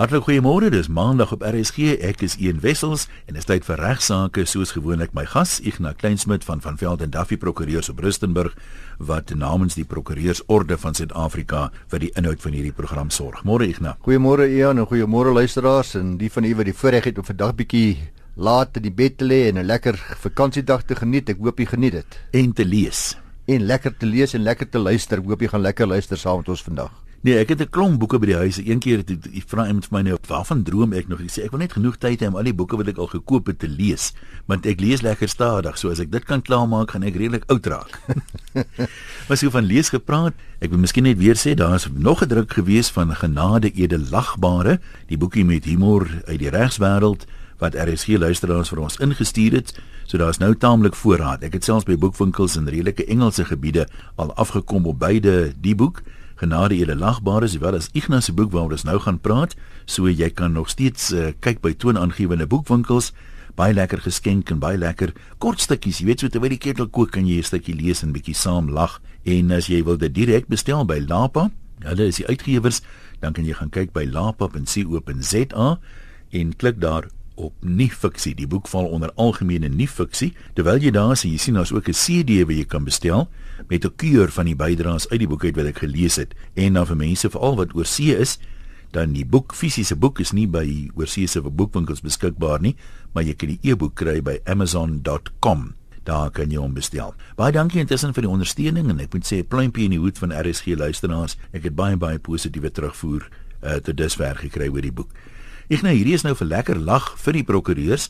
Hartlik goeiemôre, dis Maandag op RSG. Ek is Ian Wessels en dit is tyd vir regsaake soos gewoonlik my gas Ignas Kleinsmid van van Veld en Duffy Prokureurs op Rustenburg wat namens die Prokureursorde van Suid-Afrika vir die inhoud van hierdie program sorg. Môre Ignas. Goeiemôre Ian en goeiemôre luisteraars en die van u wat die voorreg het om vandag bietjie laat in die bed te lê en 'n lekker vakansiedag te geniet. Ek hoop jy geniet dit. En te lees. En lekker te lees en lekker te luister. Ek hoop jy gaan lekker luister saam met ons vandag. Nee, ek het 'n klomp boeke by die huis. Een keer het ek vra iemand vir my nou, "Waarvan droom ek nog?" Ek sê, "Ek wil net genoeg tyd hê om al die boeke wat ek al gekoop het te lees, want ek lees lekker stadig, so as ek dit kan klaarmaak, gaan ek redelik oud raak." Maar so van lees gepraat, ek wil miskien net weer sê, daar is nog 'n druk gewees van Genade Edelagbare, die boekie met humor uit die regswêreld wat RSG luisteraars vir ons ingestuur het. So daar's nou taamlik voorraad. Ek het selfs by boekwinkels in redelike Engelse gebiede al afgekom op beide die boek genade julle lagbare sowel as Ignas se boek waaroor ons nou gaan praat, so jy kan nog steeds uh, kyk by toonaangewende boekwinkels, baie lekker geskenk en baie lekker kort stukkies, jy weet so terwyl die ketel kook kan jy 'n stukkie lees en bietjie saam lag en as jy wil dit direk bestel by Lapa, hulle is die uitgewers, dan kan jy gaan kyk by lapa.co.za en klik daar op nie fiksie. Die boek val onder algemene nie fiksie. Terwyl jy daar is, jy sien daar's ook 'n CD wat jy kan bestel met 'n keur van die bydraes uit die boek uit wat ek gelees het. En dan vir mense veral wat oor see is, dan die boek fisiese boek is nie by oorseese boekwinkels beskikbaar nie, maar jy kan die e-boek kry by amazon.com. Daar kan jy hom bestel. Baie dankie intussen vir die ondersteuning en ek moet sê pluimpie in die hoed van RSG luisteraars. Ek het baie baie positiewe terugvoer uh, tot dusver gekry oor die boek. Ek nou hierdie is nou vir lekker lag vir die prokureurs,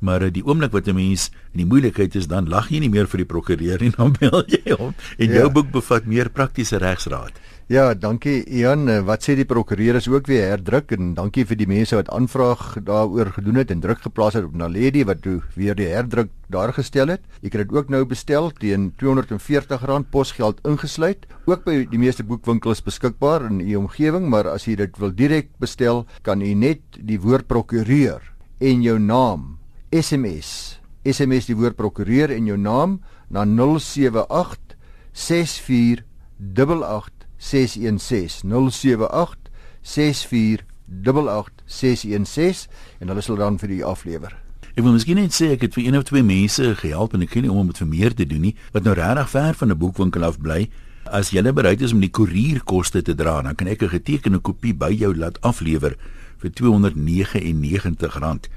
maar eh, die oomblik wat 'n mens in die moeilikheid is, dan lag jy nie meer vir die prokureur nie, dan bel jy hom. En jou ja. boek bevat meer praktiese regsraad. Ja, dankie Ian. Eh, wat sê die prokureur is ook weer herdruk en dankie vir die mense wat aanvraag daaroor gedoen het en druk geplaas het op Naledi wat toe weer die herdruk daar gestel het. Jy kan dit ook nou bestel teen R240 posgeld ingesluit. Ook by die meeste boekwinkels beskikbaar in u omgewing, maar as jy dit wil direk bestel, kan u net die woord prokureur en jou naam SMS. SMS die woord prokureur en jou naam na 078 6488 616 078 6488 616 en hulle sal dan vir u aflewer. Ek wil miskien net sê ek het vir een of twee mense gehelp en ek kan nie om om dit vir meer te doen nie wat nou regtig ver van 'n boekwinkel af bly. As jy bereid is om die koerierkoste te dra, dan kan ek 'n getekende kopie by jou laat aflewer vir R299.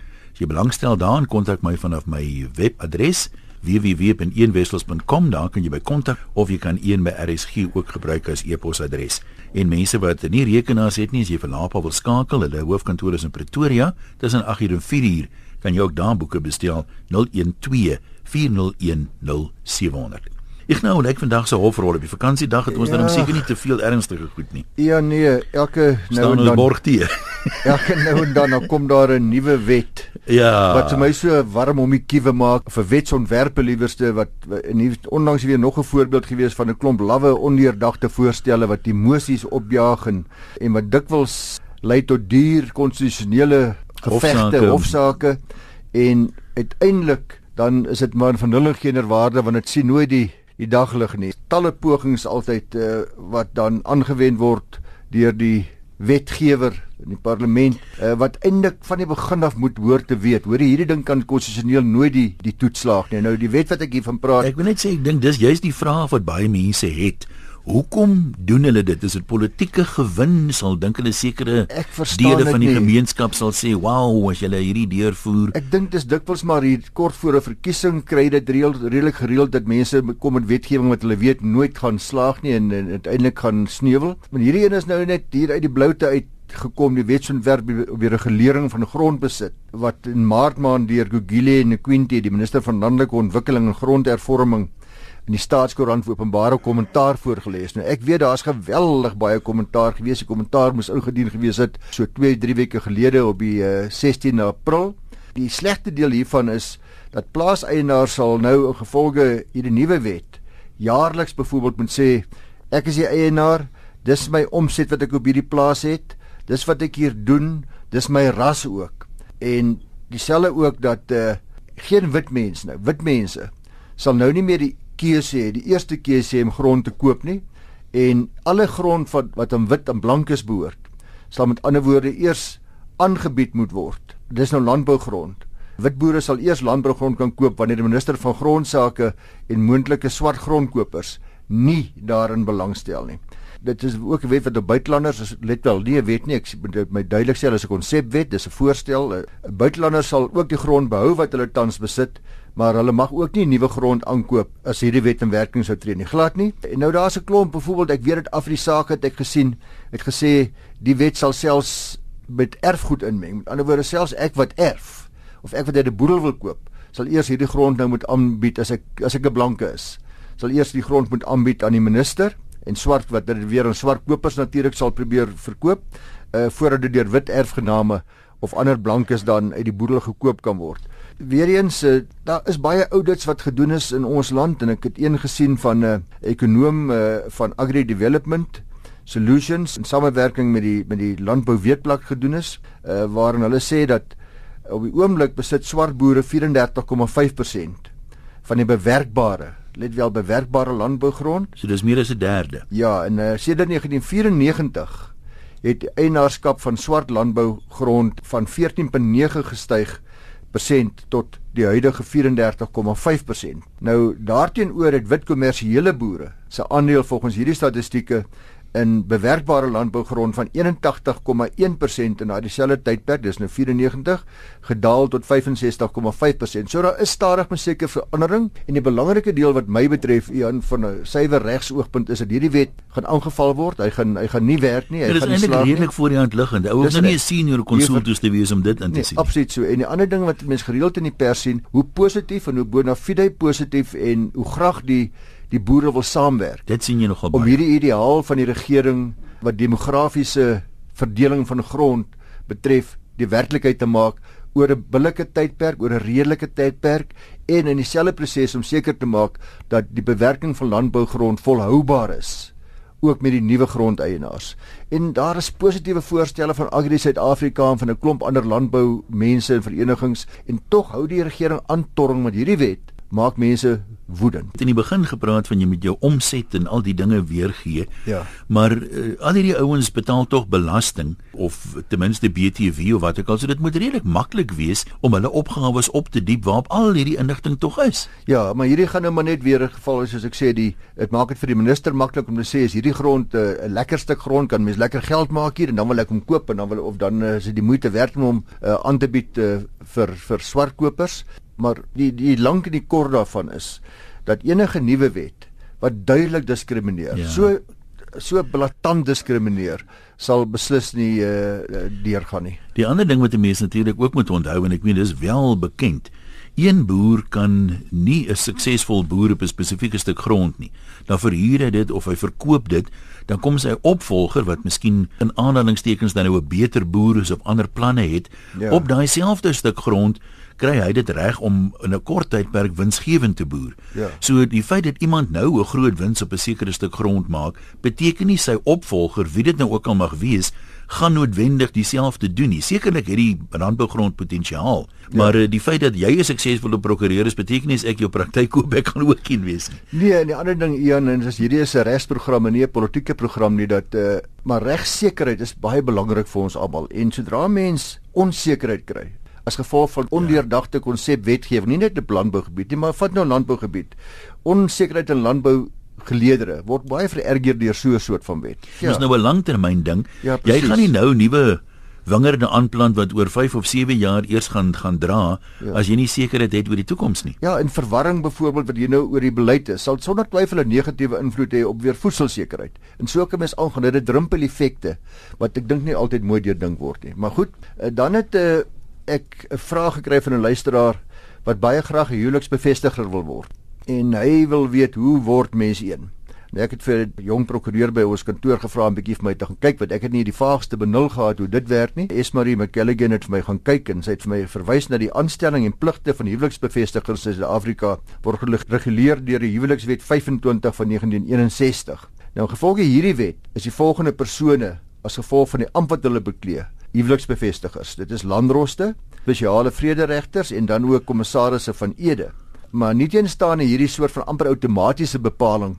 As jy belangstel daarin, kontak my vanaf my webadres www.eenwessels.com daar kan jy by kontak of jy kan een by RSG ook gebruik as e-posadres. En mense wat nie rekenaars het nie, as jy vir Lapa wil skakel, hulle hoofkantoor is in Pretoria, tussen 8:00 en 4:00, kan jy ook daar boeke bestel 012 401 0700. Ek nou net vandag se hofrol op die vakansiedag het ons ja. dan seker nie te veel ernstige goed nie. Ja nee, elke nou en dan borg die. elke nou en dan dan kom daar 'n nuwe wet Ja. Wat vir my so warm om die kiewe maak vir wetsontwerpe liewerste wat en onlangs weer nog 'n voorbeeld gewees van 'n klomp lawwe ondeurdagte voorstelle wat emosies opjaag en en wat dikwels lei tot duur konstitusionele gevegte, hofsaake en uiteindelik dan is dit maar van nul geen waarde want dit sien nooit die die daglig nie. Talle pogings altyd uh, wat dan aangewend word deur die wetgewer in die parlement uh, wat eintlik van die begin af moet hoor te weet. Hoor hierdie ding kan konstitusioneel nooit die die toetslaag nie. Nou die wet wat ek hiervan praat. Ek wil net sê ek dink dis juist die vraag wat baie mense het. Hoekom doen hulle dit? Is dit politieke gewin? Sal dink hulle sekere dele van die nie. gemeenskap sal sê, "Wow, as julle hierdie deurvoer." Ek dink dis dikwels maar hier kort voor 'n verkiesing kry dit redelik gereeld dat mense kom met wetgewing wat hulle weet nooit gaan slaag nie en, en uiteindelik gaan sneuwel. Maar hierdie een is nou net hier uit die bloute uit gekom die wetsontwerp op die regulering van grondbesit wat in maart maand deur Gugile en Quinty die minister van landelike ontwikkeling en grondhervorming in die staatskoerant openbare kommentaar voorgeles. Nou ek weet daar's geweldig baie kommentaar gewees. Die kommentaar moes ingedien gewees het so 2, 3 weke gelede op die uh, eh, 16 April. Die slegte deel hiervan is dat plaaseienaars sal nou in gevolge hierdie nuwe wet jaarliks byvoorbeeld moet sê ek is die eienaar, dis my omset wat ek op hierdie plaas het, dis wat ek hier doen, dis my ras ook. En dieselfde ook dat uh, geen wit mense nou, wit mense sal nou nie meer die keuse hê, die eerste keuse hê om grond te koop nie en alle grond wat wat aan wit en blankes behoort, sal met ander woorde eers aangebied moet word. Dis nou landbougrond. Wit boere sal eers landbougrond kan koop wanneer die minister van grondsake en moontlike swart grondkopers nie daarin belangstel nie. Dit is ook 'n wet wat op buitelanders is let wel nie 'n wet nie ek moet my duidelik sê dis 'n konsepwet dis 'n voorstel 'n buitelander sal ook die grond behou wat hulle tans besit maar hulle mag ook nie nuwe grond aankoop as hierdie wet in werking sou tree nie. Glad nie. En nou daar's 'n klomp byvoorbeeld ek weet dit af die saak het ek gesien het gesê die wet sal selfs met erfgoed inmeng. Met ander woorde selfs ek wat erf of ek wat uit 'n boedel wil koop sal eers hierdie grond nou moet aanbied as ek as ek 'n blanke is. Sal eers die grond moet aanbied aan die minister en swart wat dit weer aan swart kopers natuurlik sal probeer verkoop uh voordat dit deur wit erfgename of ander blankes dan uit die boedel gekoop kan word. Weereens uh, daar is baie audits wat gedoen is in ons land en ek het een gesien van 'n uh, ekonom uh, van Agri Development Solutions in samewerking met die met die landbou weekblad gedoen is uh waarin hulle sê dat op die oomblik besit swart boere 34,5% van die bewerkbare let wel bewerkbare landbougrond. So dis meer as 'n derde. Ja, en uh, sedert 1994 het eienaarskap van swart landbougrond van 14.9 gestyg persent tot die huidige 34,5%. Nou daarteenoor het wit kommersiële boere se aandeel volgens hierdie statistieke in bewerkbare landbougrond van 81,1% in daardie selfde tydperk, dis nou 94, gedaal tot 65,5%. So daar is stadig maar seker verandering en die belangrike deel wat my betref, Ian van 'n suiwer regsoogpunt is dat hierdie wet gaan aangeval word. Hy gaan hy gaan nie werk nie. Hy ja, gaan nie slaag nie. Dit is redelik voor die hand liggend. Ou hoef nou nie 'n senior konsultus te wees om dit in te nee, sien. Absoluut so. En die ander ding wat mense gereeld in die pers sien, hoe positief en hoe bona fide positief en hoe graag die die boere wil saamwerk. Dit sien jy nogal baie. Om hierdie ideaal van die regering wat demografiese verdeling van grond betref, die werklikheid te maak oor 'n billike tydperk, oor 'n redelike tydperk en in dieselfde proses om seker te maak dat die bewerking van landbougrond volhoubaar is ook met die nuwe grondeienaars. En daar is positiewe voorstelle van Agri Suid-Afrika en van 'n klomp ander landboumense en verenigings en tog hou die regering aan torring met hierdie wet maak mense woedend. Het in die begin gepraat van jy met jou omset en al die dinge weergee. Ja. Maar uh, al hierdie ouens betaal tog belasting of ten minste BTW of wat ook al. So dit moet redelik maklik wees om hulle opgawes op te diep waarop al hierdie inligting tog is. Ja, maar hierdie gaan nou maar net weer 'n geval is soos ek sê die dit maak dit vir die minister maklik om te sê as hierdie grond eh, 'n uh, lekker stuk grond kan mens lekker geld maak hier en dan wil ek hom koop en dan wil of dan uh, is dit die moeite werd om hom uh, aan te bied uh, vir vir swart kopers maar die die lank en die kort daarvan is dat enige nuwe wet wat duidelik diskrimineer ja. so so blaatant diskrimineer sal beslis nie uh, deurgaan nie. Die ander ding wat mense natuurlik ook moet onthou en ek meen dis wel bekend. Een boer kan nie 'n suksesvol boer op 'n spesifieke stuk grond nie. Dan verhuur hy dit of hy verkoop dit, dan kom sy opvolger wat miskien in aanhalingstekens dan nou 'n beter boer is of ander planne het ja. op daai selfde stuk grond kry hy dit reg om in 'n kort tydperk winsgewend te boer. Ja. So die feit dat iemand nou 'n groot wins op 'n sekere stuk grond maak, beteken nie sy opvolger, wie dit nou ook al mag wees, gaan noodwendig dieselfde doen nie. Sekerlik het die landbougrond potensiaal, ja. maar ja. die feit dat jy 'n suksesvolle prokureur is, beteken nie ek jou praktyk koop ek gaan ook een wees nie. Nee, en die ander ding Ian, en as hierdie is 'n regsprogram en nie 'n politieke program nie, dat uh, maar regsekerheid is baie belangrik vir ons almal. En sodra mens onsekerheid kry, as gevolg van ondeurdagte konsep wetgewing, nie net op landbougebied nie, maar vat nou landbougebied. Onsekerheid in landbou geleedere word baie vererger deur so 'n soort van wet. Ja. Dis nou 'n langtermyn ding. Ja, jy gaan nie nou nuwe wingerde aanplant wat oor 5 of 7 jaar eers gaan gaan dra ja. as jy nie sekerheid het oor die toekoms nie. Ja, en verwarring byvoorbeeld wat jy nou oor die beleid is, sal sonder twyfel 'n negatiewe invloed hê op weer voedselsekerheid. En so kan mens aangaan dit drempel-effekte wat ek dink nie altyd mooi deurdink word nie. Maar goed, eh, dan het 'n uh, eh, ek 'n vraag gekry van 'n luisteraar wat baie graag 'n huweliksbevestiger wil word en hy wil weet hoe word mens een. Nou ek het vir 'n jong prokureur by ons kantoor gevra om bietjie vir my te gaan kyk want ek het nie die vaagste benul gehad hoe dit werk nie. Esmarie McKelligan het vir my gaan kyk en sy het vir my verwys na die aanstelling en pligte van huweliksbevestigers in Suid-Afrika word gereguleer deur die Huwelikswet 25 van 1961. Nou gevolge hierdie wet is die volgende persone as gevolg van die ampt wat hulle beklee huweliksbevestigers. Dit is landroste, spesiale vrederegters en dan ook kommissarisse van ede. Maar nie teenstaan hierdie soort van amper outomatiese bepaling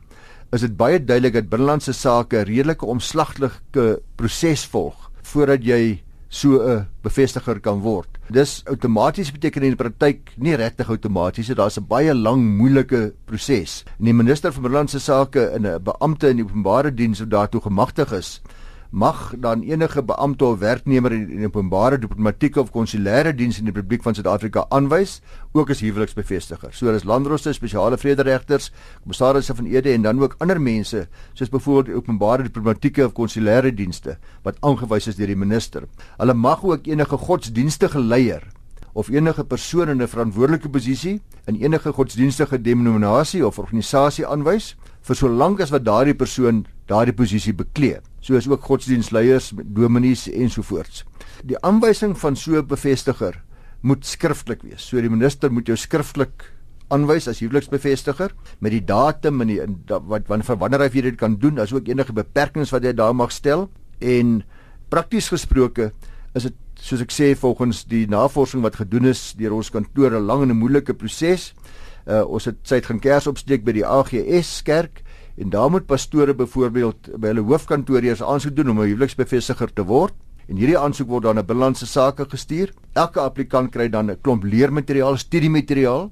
is dit baie duidelik dat binnelandse sake 'n redelike omslagtelike proses volg voordat jy so 'n bevestiger kan word. Dis outomaties beteken in die praktyk nie regtig outomaties nie. Daar's 'n baie lang moeilike proses. Die minister van binnelandse sake en 'n beampte in die openbare diens wat daartoe gemagtig is, mag dan enige beampte of werknemer in die openbare diplomatieke of konsulêre diens in die Republiek van Suid-Afrika aanwys, ook as huweliksbevestiger. So dis landroste, spesiale vrederegters, kommissarisse van ede en dan ook ander mense, soos byvoorbeeld openbare diplomatieke of konsulêre dienste wat aangewys is deur die minister. Hulle mag ook enige godsdienstige leier of enige persoon in 'n verantwoordelike posisie in enige godsdienstige denominasie of organisasie aanwys vir so lank as wat daardie persoon daardie posisie beklee soos ook godsdienstleiers, dominees ensovoorts. Die aanwysing van so 'n bevestiger moet skriftelik wees. So die minister moet jou skriftelik aanwys as huweliksbevestiger met die datum en die wat wanneer wanneer hy dit kan doen, asook enige beperkings wat hy daar mag stel en prakties gesproke is dit soos ek sê volgens die navorsing wat gedoen is deur ons kantoor 'n lang en 'n moeilike proses. Uh, ons het het gaan kers opsteek by die AGS kerk En daar moet pastore byvoorbeeld by hulle hoofkantoor eers aansoek doen om 'n huweliksbevestiger te word. En hierdie aansoek word dan na binnelandse sake gestuur. Elke applikant kry dan 'n klomp leermateriaal, studiemateriaal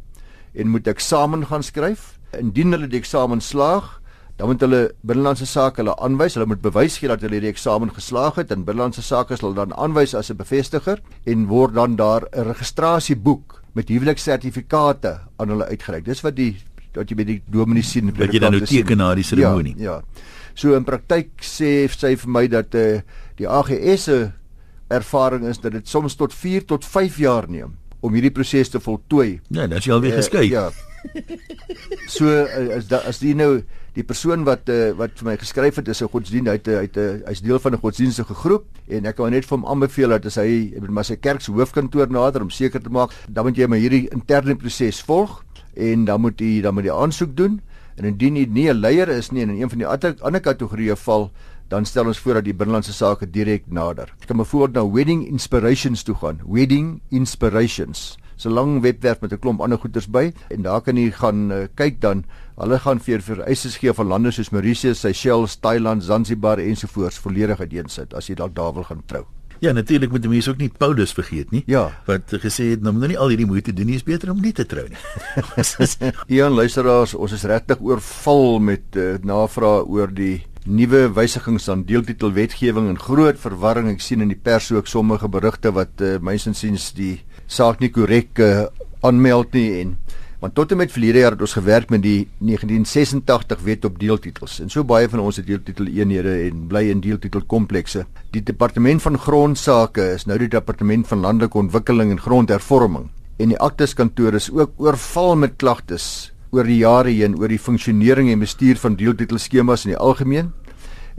en moet eksamen gaan skryf. Indien hulle die eksamen slaag, dan moet hulle binnelandse sake hulle aanwys. Hulle moet bewys gee dat hulle hierdie eksamen geslaag het en binnelandse sake sal dan aanwys as 'n bevestiger en word dan daar 'n registrasieboek met huweliksertifikate aan hulle uitgereik. Dis wat die dat jy by die dominee sien dat jy dan nou teken na die seremonie. Ja, ja. So in praktyk sê sy vir my dat eh uh, die AGS se ervaring is dat dit soms tot 4 tot 5 jaar neem om hierdie proses te voltooi. Ja, dan is jy alweer uh, geskei. Ja. So as da, as die nou die persoon wat uh, wat vir my geskryf het is 'n godsdien uit uit hy's deel van 'n godsdienstige groep en ek kan net vir hom aanbeveel dat as hy met my sy kerk se hoofkantoor nader om seker te maak dan moet jy maar hierdie interne proses volg en dan moet u dan moet die aansoek doen en indien u nie 'n leier is nie en in een van die ander ander kategorieë val dan stel ons voor dat die binnelandse sake direk nader. Ek kan byvoorbeeld na Wedding Inspirations toe gaan. Wedding Inspirations. 'n so lang webwerf met 'n klomp ander goeders by en daar kan jy gaan uh, kyk dan. Hulle gaan vir vereistes gee van lande soos Mauritius, Seychelles, Thailand, Zanzibar ensovoorts volledig uiteensit as jy dalk daar wil gaan trou. Ja, natuurlik moet mense ook nie Paulus vergeet nie. Ja. Wat gesê het, nou moet nie al hierdie moeite doen nie, is beter om nie te trou nie. Ja, luisteraars, ons is regtig oorval met uh, navrae oor die nuwe wysigings aan deeltitelwetgewing en groot verwarring. Ek sien in die pers ook sommige berigte wat uh, mynsinsiens die saak nie korrek uh, aanmeld nie en Want tot en met verlede jaar het ons gewerk met die 1986 wet op deeltitels. En so baie van ons het deeltitel eenhede en bly in deeltitel komplekse. Die departement van grondsake is nou die departement van landelike ontwikkeling en grondhervorming. En die aktes kantoor is ook oorval met klagtes oor die jare heen oor die funksionering en bestuur van deeltitelskemas in die algemeen.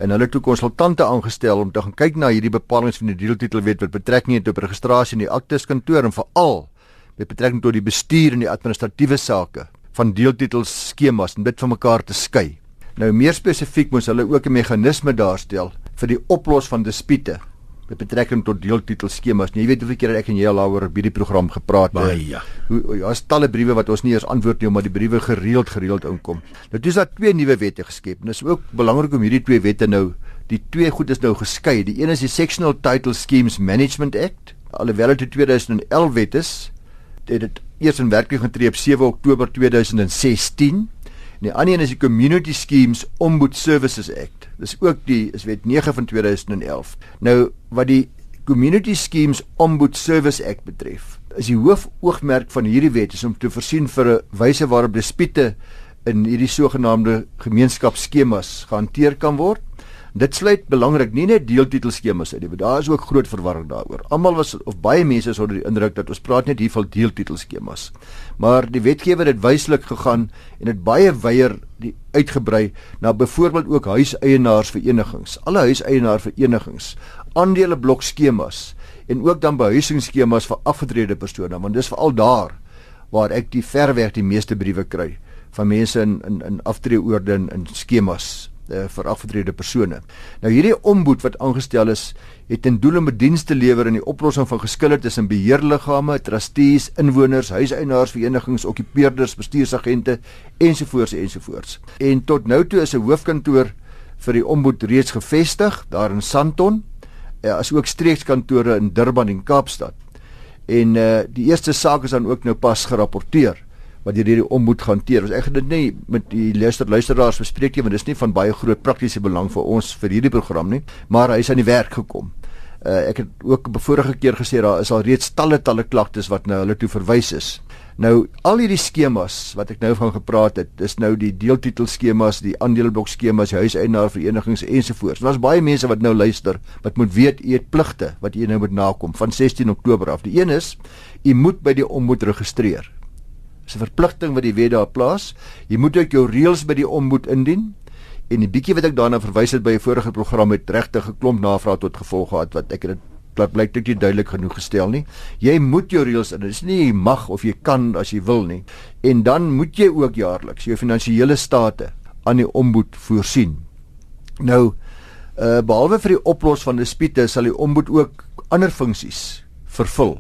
En hulle het ook konsultante aangestel om te gaan kyk na hierdie bepalinge van die deeltitelwet wat betrekking het op registrasie in die aktes kantoor en veral met betrekking tot die bestuur en die administratiewe sake van deeltitels skemas en dit van mekaar te skei. Nou meer spesifiek moes hulle ook 'n meganisme daarstel vir die oplos van dispute met betrekking tot deeltitels skemas. Jy weet hoeveel keer ek en jy al daaroor by die program gepraat het. Baie ja. Hoe is talle briewe wat ons nie eers antwoord nie omdat die briewe gereeld gereeld inkom. Nou dis daar twee nuwe wette geskep en dit is ook belangrik om hierdie twee wette nou die twee goed is nou geskei. Die een is die Sectional Title Schemes Management Act. Alhoewel dit 2011 wet is, het dit eers in werking getree op 7 Oktober 2016. En die ander een is die Community Schemes Ombud Services Act. Dis ook die is wet 9 van 2011. Nou wat die Community Schemes Ombud Service Act betref, is die hoofoogmerk van hierdie wet is om te voorsien vir 'n wyse waarop dispute in hierdie sogenaamde gemeenskapsskemas gehanteer kan word Dit sluit belangrik nie net deeltitelskemas uit nie, maar daar is ook groot verwarring daaroor. Almal was of baie mense is onder die indruk dat ons praat net hier van deeltitelskemas. Maar die wetgewer het wyslik gegaan en dit baie wyeer die uitgebrei na byvoorbeeld ook huiseienaarsverenigings, alle huiseienaarsverenigings, aandeleblok-skemas en ook dan behuisingsskemas vir afgetrede persone, want dis veral daar waar ek die verweg die meeste briewe kry van mense in in in aftreeoorde en skemas uh, vir afgetrede persone. Nou hierdie ombud wat aangestel is, het ten doel om dienste lewer in die oplossing van geskille tussen beheerliggame, trustees, inwoners, huiseienaarsverenigings, okkupeerders, bestuursagente ensovoorts ensovoorts. En tot nou toe is 'n hoofkantoor vir die ombud reeds gevestig daar in Sandton uh, as ook streekskantore in Durban en Kaapstad. En uh die eerste saak is dan ook nou pas gerapporteer wat hierdie ombud gaan hanteer. Ons ek gaan dit nie met die luister luisteraars bespreek nie want dit is nie van baie groot praktiese belang vir ons vir hierdie program nie, maar hy is aan die werk gekom. Uh ek het ook vorige keer gesê daar is al reeds talle talle klagtes wat nou hulle toe verwys is. Nou al hierdie skemas wat ek nou van gepraat het, dis nou die deeltitel skemas, die aandeleblok skemas, huiseienaar verenigings ensovoorts. Daar's baie mense wat nou luister wat moet weet u het pligte wat u nou moet nakom van 16 Oktober af. Die een is u moet by die ombud registreer. Dis 'n verpligting wat die wet daar plaas. Jy moet ook jou reëls by die ombud indien. En die bietjie wat ek daarna verwys het by 'n vorige program het regtig 'n klomp navraag tot gevolg gehad wat ek dit plat blyk dit nie duidelik genoeg gestel nie. Jy moet jou reëls in. Dit is nie jy mag of jy kan as jy wil nie. En dan moet jy ook jaarliks jou finansiële state aan die ombud voorsien. Nou uh behalwe vir die oplos van dispute sal die ombud ook ander funksies vervul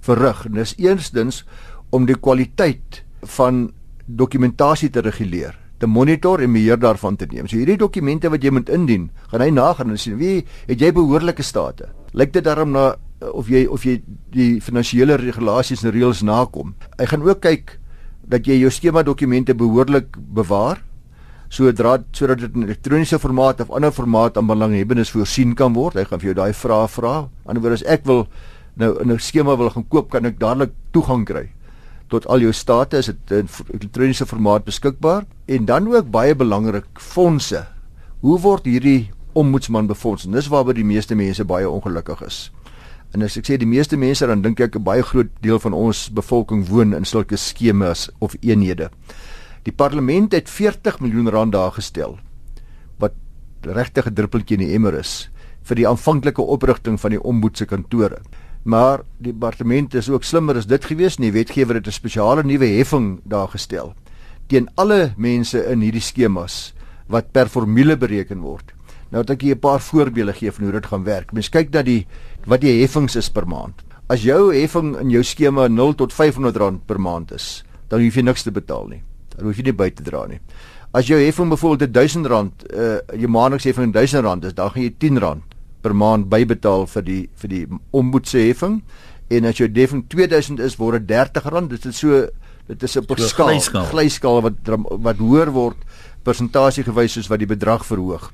verrig. En dis eerstens om die kwaliteit van dokumentasie te reguleer, te monitor en beheer daarvan te neem. So hierdie dokumente wat jy moet indien, gaan hy nagaan en sien wie het jy behoorlike state. Lyk dit daarom na of jy of jy die finansiële regulasies en reëls nakom. Hy gaan ook kyk dat jy jou skema dokumente behoorlik bewaar sodra sodat dit in elektroniese formaat of ander formaat aan belanghebbendes voorsien kan word. Hy gaan vir jou daai vrae vra. Aan die ander woord as ek wil nou 'n skema wil gaan koop, kan ek dadelik toegang kry tot al jou state is dit in elektroniese formaat beskikbaar en dan ook baie belangrik fondse. Hoe word hierdie ombudsman befonds? En dis waarby die meeste mense baie ongelukkig is. En as ek sê die meeste mense dan dink ek 'n baie groot deel van ons bevolking woon in sulke skemas of eenhede. Die parlement het 40 miljoen rand daar gestel wat regtig 'n druppeltjie in die emmer is vir die aanvanklike oprigting van die ombudse kantore maar die departement is ook slimmer as dit gewees nie wetgewer het 'n spesiale nuwe heffing daar gestel teen alle mense in hierdie skemas wat per formule bereken word. Nou het ek hier 'n paar voorbeelde gee van hoe dit gaan werk. Mens kyk dat die wat die heffings is per maand. As jou heffing in jou skema 0 tot 500 rand per maand is dan hoef jy niks te betaal nie. Dan hoef jy nie by te dra nie. As jou heffing byvoorbeeld 1000 rand uh, jou maandelikse heffing 1000 rand is dan gaan jy 10 rand per maand bybetaal vir die vir die omboedse heffing en as jou heffing 2000 is word dit R30 dit is so dit is 'n skaal glyskaal. wat wat hoër word persentasie gewys soos wat die bedrag verhoog.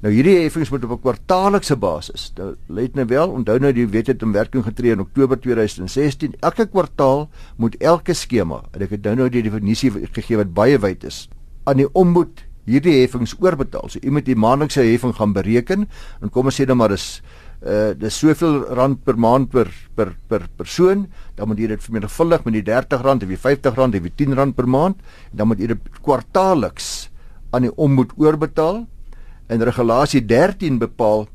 Nou hierdie heffings moet op 'n kwartaallikse basis nou let nou wel onthou nou die wet het in werking getree in Oktober 2016 elke kwartaal moet elke skema en ek het nou nou die definisie gegee wat baie wyd is aan die omboed hierdie heffings oorbetaal. So u moet die maandelikse heffing gaan bereken en kom ons sê dan maar is uh dis soveel rand per maand per per per persoon, dan moet jy dit vermenigvuldig met die R30 of die R50 of die R10 per maand en dan moet jy dit kwartaalliks aan die ommoed oorbetaal. En regulasie 13 bepaal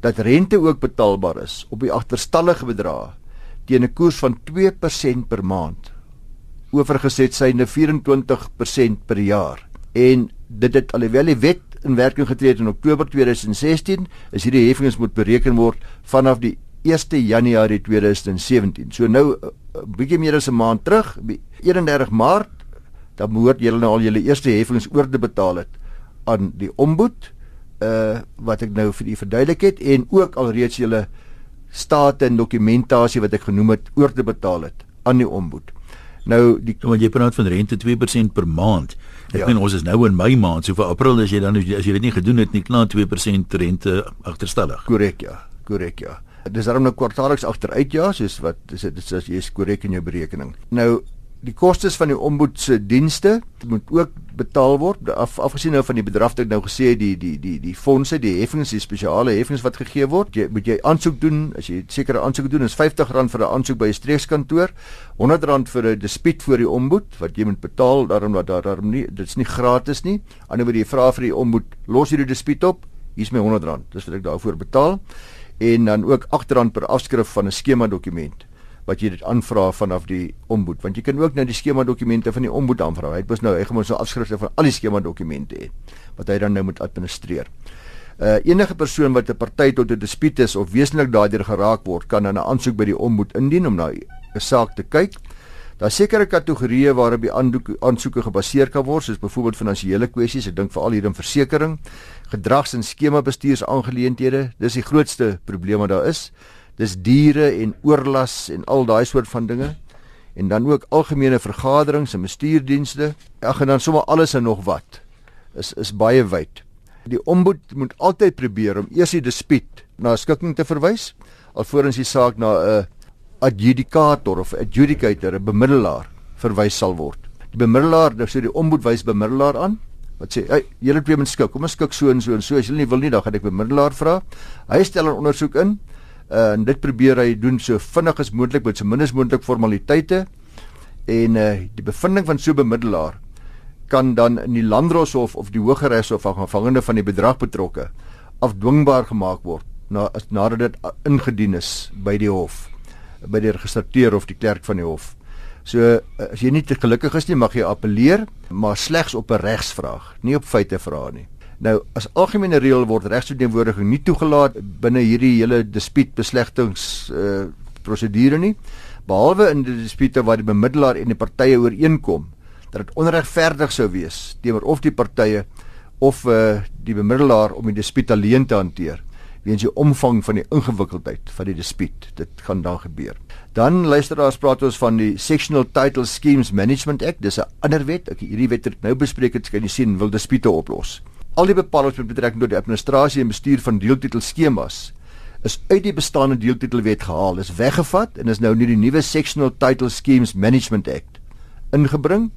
dat rente ook betaalbaar is op die agterstallige bedrae teen 'n koers van 2% per maand. Oorgeset syne 24% per jaar. En dit het alhoewel die wet in werking getree het in Oktober 2016, is hierdie heffings moet bereken word vanaf die 1 Januarie 2017. So nou 'n uh, bietjie meer as 'n maand terug, 31 Maart, dan behoort julle nou al julle eerste heffings oor te betaal het aan die ombud uh wat ek nou vir u verduidelik het en ook alreeds julle state en dokumentasie wat ek genoem het oor te betaal het aan die ombud. Nou die want jy praat van rente 2% per maand. Ek ja. meen ons is nou in Mei maand, so vir April as jy dan as jy dit nie gedoen het nie, klaar 2% rente agterstallig. Korrek ja, korrek ja. Dis daarom nou kwartaalliks agteruit ja, soos wat dis dit is jy is korrek in jou berekening. Nou die kostes van die ombud se dienste moet ook betaal word. Af afgesien nou van die bedrag wat ek nou gesê het die die die die fondse die heffings die spesiale heffings wat gegee word jy moet jy aansoek doen. As jy sekere aansoeke doen is R50 vir 'n aansoek by 'n streekskantoor R100 vir 'n dispuut voor die ombud wat jy moet betaal daarom dat daar daarom nie dit's nie gratis nie. Anders word jy vra vir die ombud los hierdie dispuut op hier's my R100. Dis wat ek daarvoor betaal. En dan ook R8 per afskrif van 'n skema dokument wat jy dit aanvra vanaf die ombud want jy kan ook nou die skema dokumente van die ombud aanvra. Hy het mos nou hy gaan mos nou afskrifte van al die skema dokumente hê wat hy dan nou moet administreer. Uh enige persoon wat 'n party tot 'n dispuut is of wesentlik daardeur geraak word, kan dan 'n aansoek by die ombud indien om na 'n saak te kyk. Daar sekere kategorieë waarop die aansoeke gebaseer kan word, soos byvoorbeeld finansiële kwessies, ek dink veral hier in versekerings, gedrags- en skema bestuursaangeleenthede. Dis die grootste probleem wat daar is. Dis diere en oorlas en al daai soort van dinge. En dan ook algemene vergaderings en bestuurdienste. Ag en dan sommer alles en nog wat. Is is baie wyd. Die ombud moet altyd probeer om eers die dispuut na 'n skikking te verwys alvorens die saak na 'n adjudicator of adjudicator, 'n bemiddelaar verwys sal word. Die bemiddelaar, dan sê die ombud wys bemiddelaar aan wat sê, "Hey, julle twee moet skik. Kom ons skik so en so en so. As julle nie wil nie, dan gaan ek bemiddelaar vra." Hy stel 'n ondersoek in uh, en dit probeer hy doen so vinnig as moontlik met so min as moontlik formaliteite en uh, die bevinding van so 'n bemiddelaar kan dan in die landdroshof of die hogeregshof afhangende van die bedrag betrokke afdwingbaar gemaak word na nadat dit ingedien is by die hof by die registreer of die klerk van die hof. So eh, as jy nie te gelukkig is nie, mag jy appeleer, maar slegs op 'n regsvraag, nie op feite vra nie. Nou as algemene reël word regsverteenwoordiging nie toegelaat binne hierdie hele dispuutbeslegtings uh prosedure nie, behalwe in die dispute waar die bemiddelaar en die partye ooreenkom dat dit onregverdig sou wees teenoor of die partye of uh die bemiddelaar om die dispuut alleen te hanteer weens die omvang van die ingewikkeldheid van die dispuut. Dit gaan dan gebeur. Dan luisteraars praat ons van die Sectional Title Schemes Management Act. Dis 'n ander wet. Ek hierdie wet het nou bespreek het, kan jy sien, wil dispute oplos. Al die bepalinge met betrekking tot die administrasie en bestuur van deeltitel skemas is uit die bestaande deeltitelwet gehaal. Is weggevat en is nou nie die nuwe Sectional Title Schemes Management Act ingebring.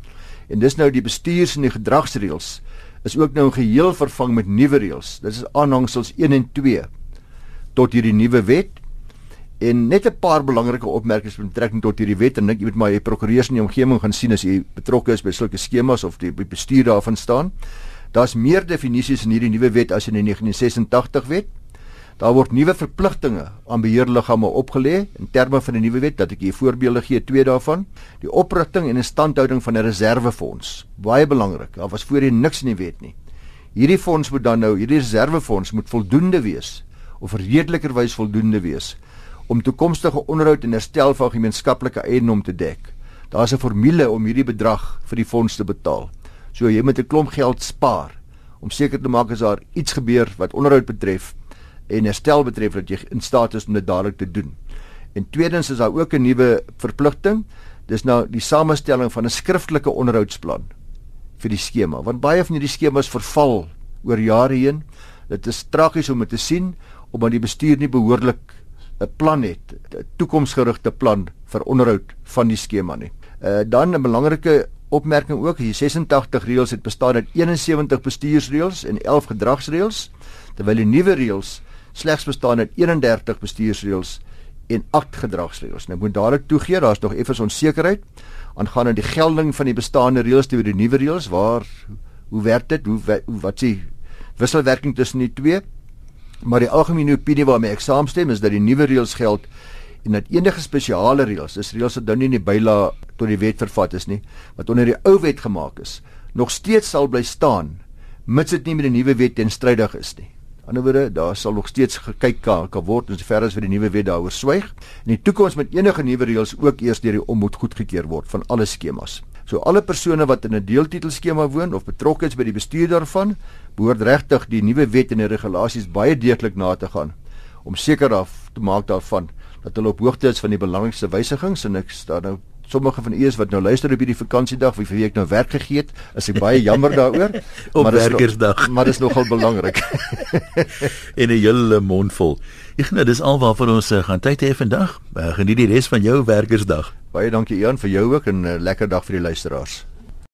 En dis nou die bestuurs en die gedragsreëls is ook nou geheel vervang met nuwe reëls. Dit is aanhangsels 1 en 2 tot hierdie nuwe wet. En net 'n paar belangrike opmerkings met betrekking tot hierdie wet en ek moet maar die prokureurs in die omgewing gaan sien as jy betrokke is by sulke skemas of die bestuur daarvan staan. Daar's meer definisies in hierdie nuwe wet as in die 1986 wet. Daar word nuwe verpligtinge aan beheerliggame opgelê in terme van die nuwe wet dat ek hier voorbeelde gee twee daarvan. Die oprigting en instandhouding van 'n reservefonds, baie belangrik. Daar was voorheen niks in die wet nie. Hierdie fonds moet dan nou, hierdie reservefonds moet voldoende wees of redelikerwys voldoende wees om toekomstige onderhoud en herstel van gemeenskaplike eiendom te dek. Daar's 'n formule om hierdie bedrag vir die fonds te betaal. So jy moet 'n klomp geld spaar om seker te maak as daar iets gebeur wat onderhoud betref en herstel betref dat jy in staat is om dit dadelik te doen. En tweedens is daar ook 'n nuwe verpligting. Dis nou die samestelling van 'n skriftelike onderhoudsplan vir die skema. Want baie van hierdie skemas verval oor jare heen. Dit is tragies om dit te sien omdat die bestuur nie behoorlik 'n plan het, 'n toekomsgerigte plan vir onderhoud van die skema nie. Uh dan 'n belangrike opmerking ook, die 86 reëls het bestaan uit 71 bestuursreëls en 11 gedragsreëls, terwyl die nuwe reëls slegs bestaan uit 31 bestuursreëls en 8 gedragsreëls. Nou moet dadelik toegee, daar's nog effens onsekerheid aangaande die gelding van die bestaande reëls teenoor die nuwe reëls. Waar hoe werk dit? Hoe, wat sê wisselwerking tussen die twee? Maar die algemene opinie waarmee ek saamstem is dat die nuwe reëls geld en dat enige spesiale reëls, dis reëls wat nou nie in die byla tot die wet vervat is nie, wat onder die ou wet gemaak is, nog steeds sal bly staan mits dit nie met die nuwe wet teenstrydig is nie ander woorde, daar sal nog steeds gekyk kan, word ons ver as vir die nuwe wet daaroor swyg. In die toekoms met enige nuwe reëls ook eers deur die ommod goedgekeur word van alle skemas. So alle persone wat in 'n deeltitelskema woon of betrokke is by die bestuur daarvan, behoort regtig die nuwe wet en die regulasies baie deeglik na te gaan om seker af te maak daarvan dat hulle op hoogte is van die belangrikste wysigings en ek staan nou sommige van u is wat nou luister op hierdie vakansiedag wie vir wie ek nou werk gegee het, is ek baie jammer daaroor. op werkersdag. No, maar dit is nogal belangrik. en 'n hele mond vol. Nou dis alwaar ons uh, gaan tyd hê vandag. Uh, geniet die res van jou werkersdag. Baie dankie Ian vir jou ook en 'n uh, lekker dag vir die luisteraars.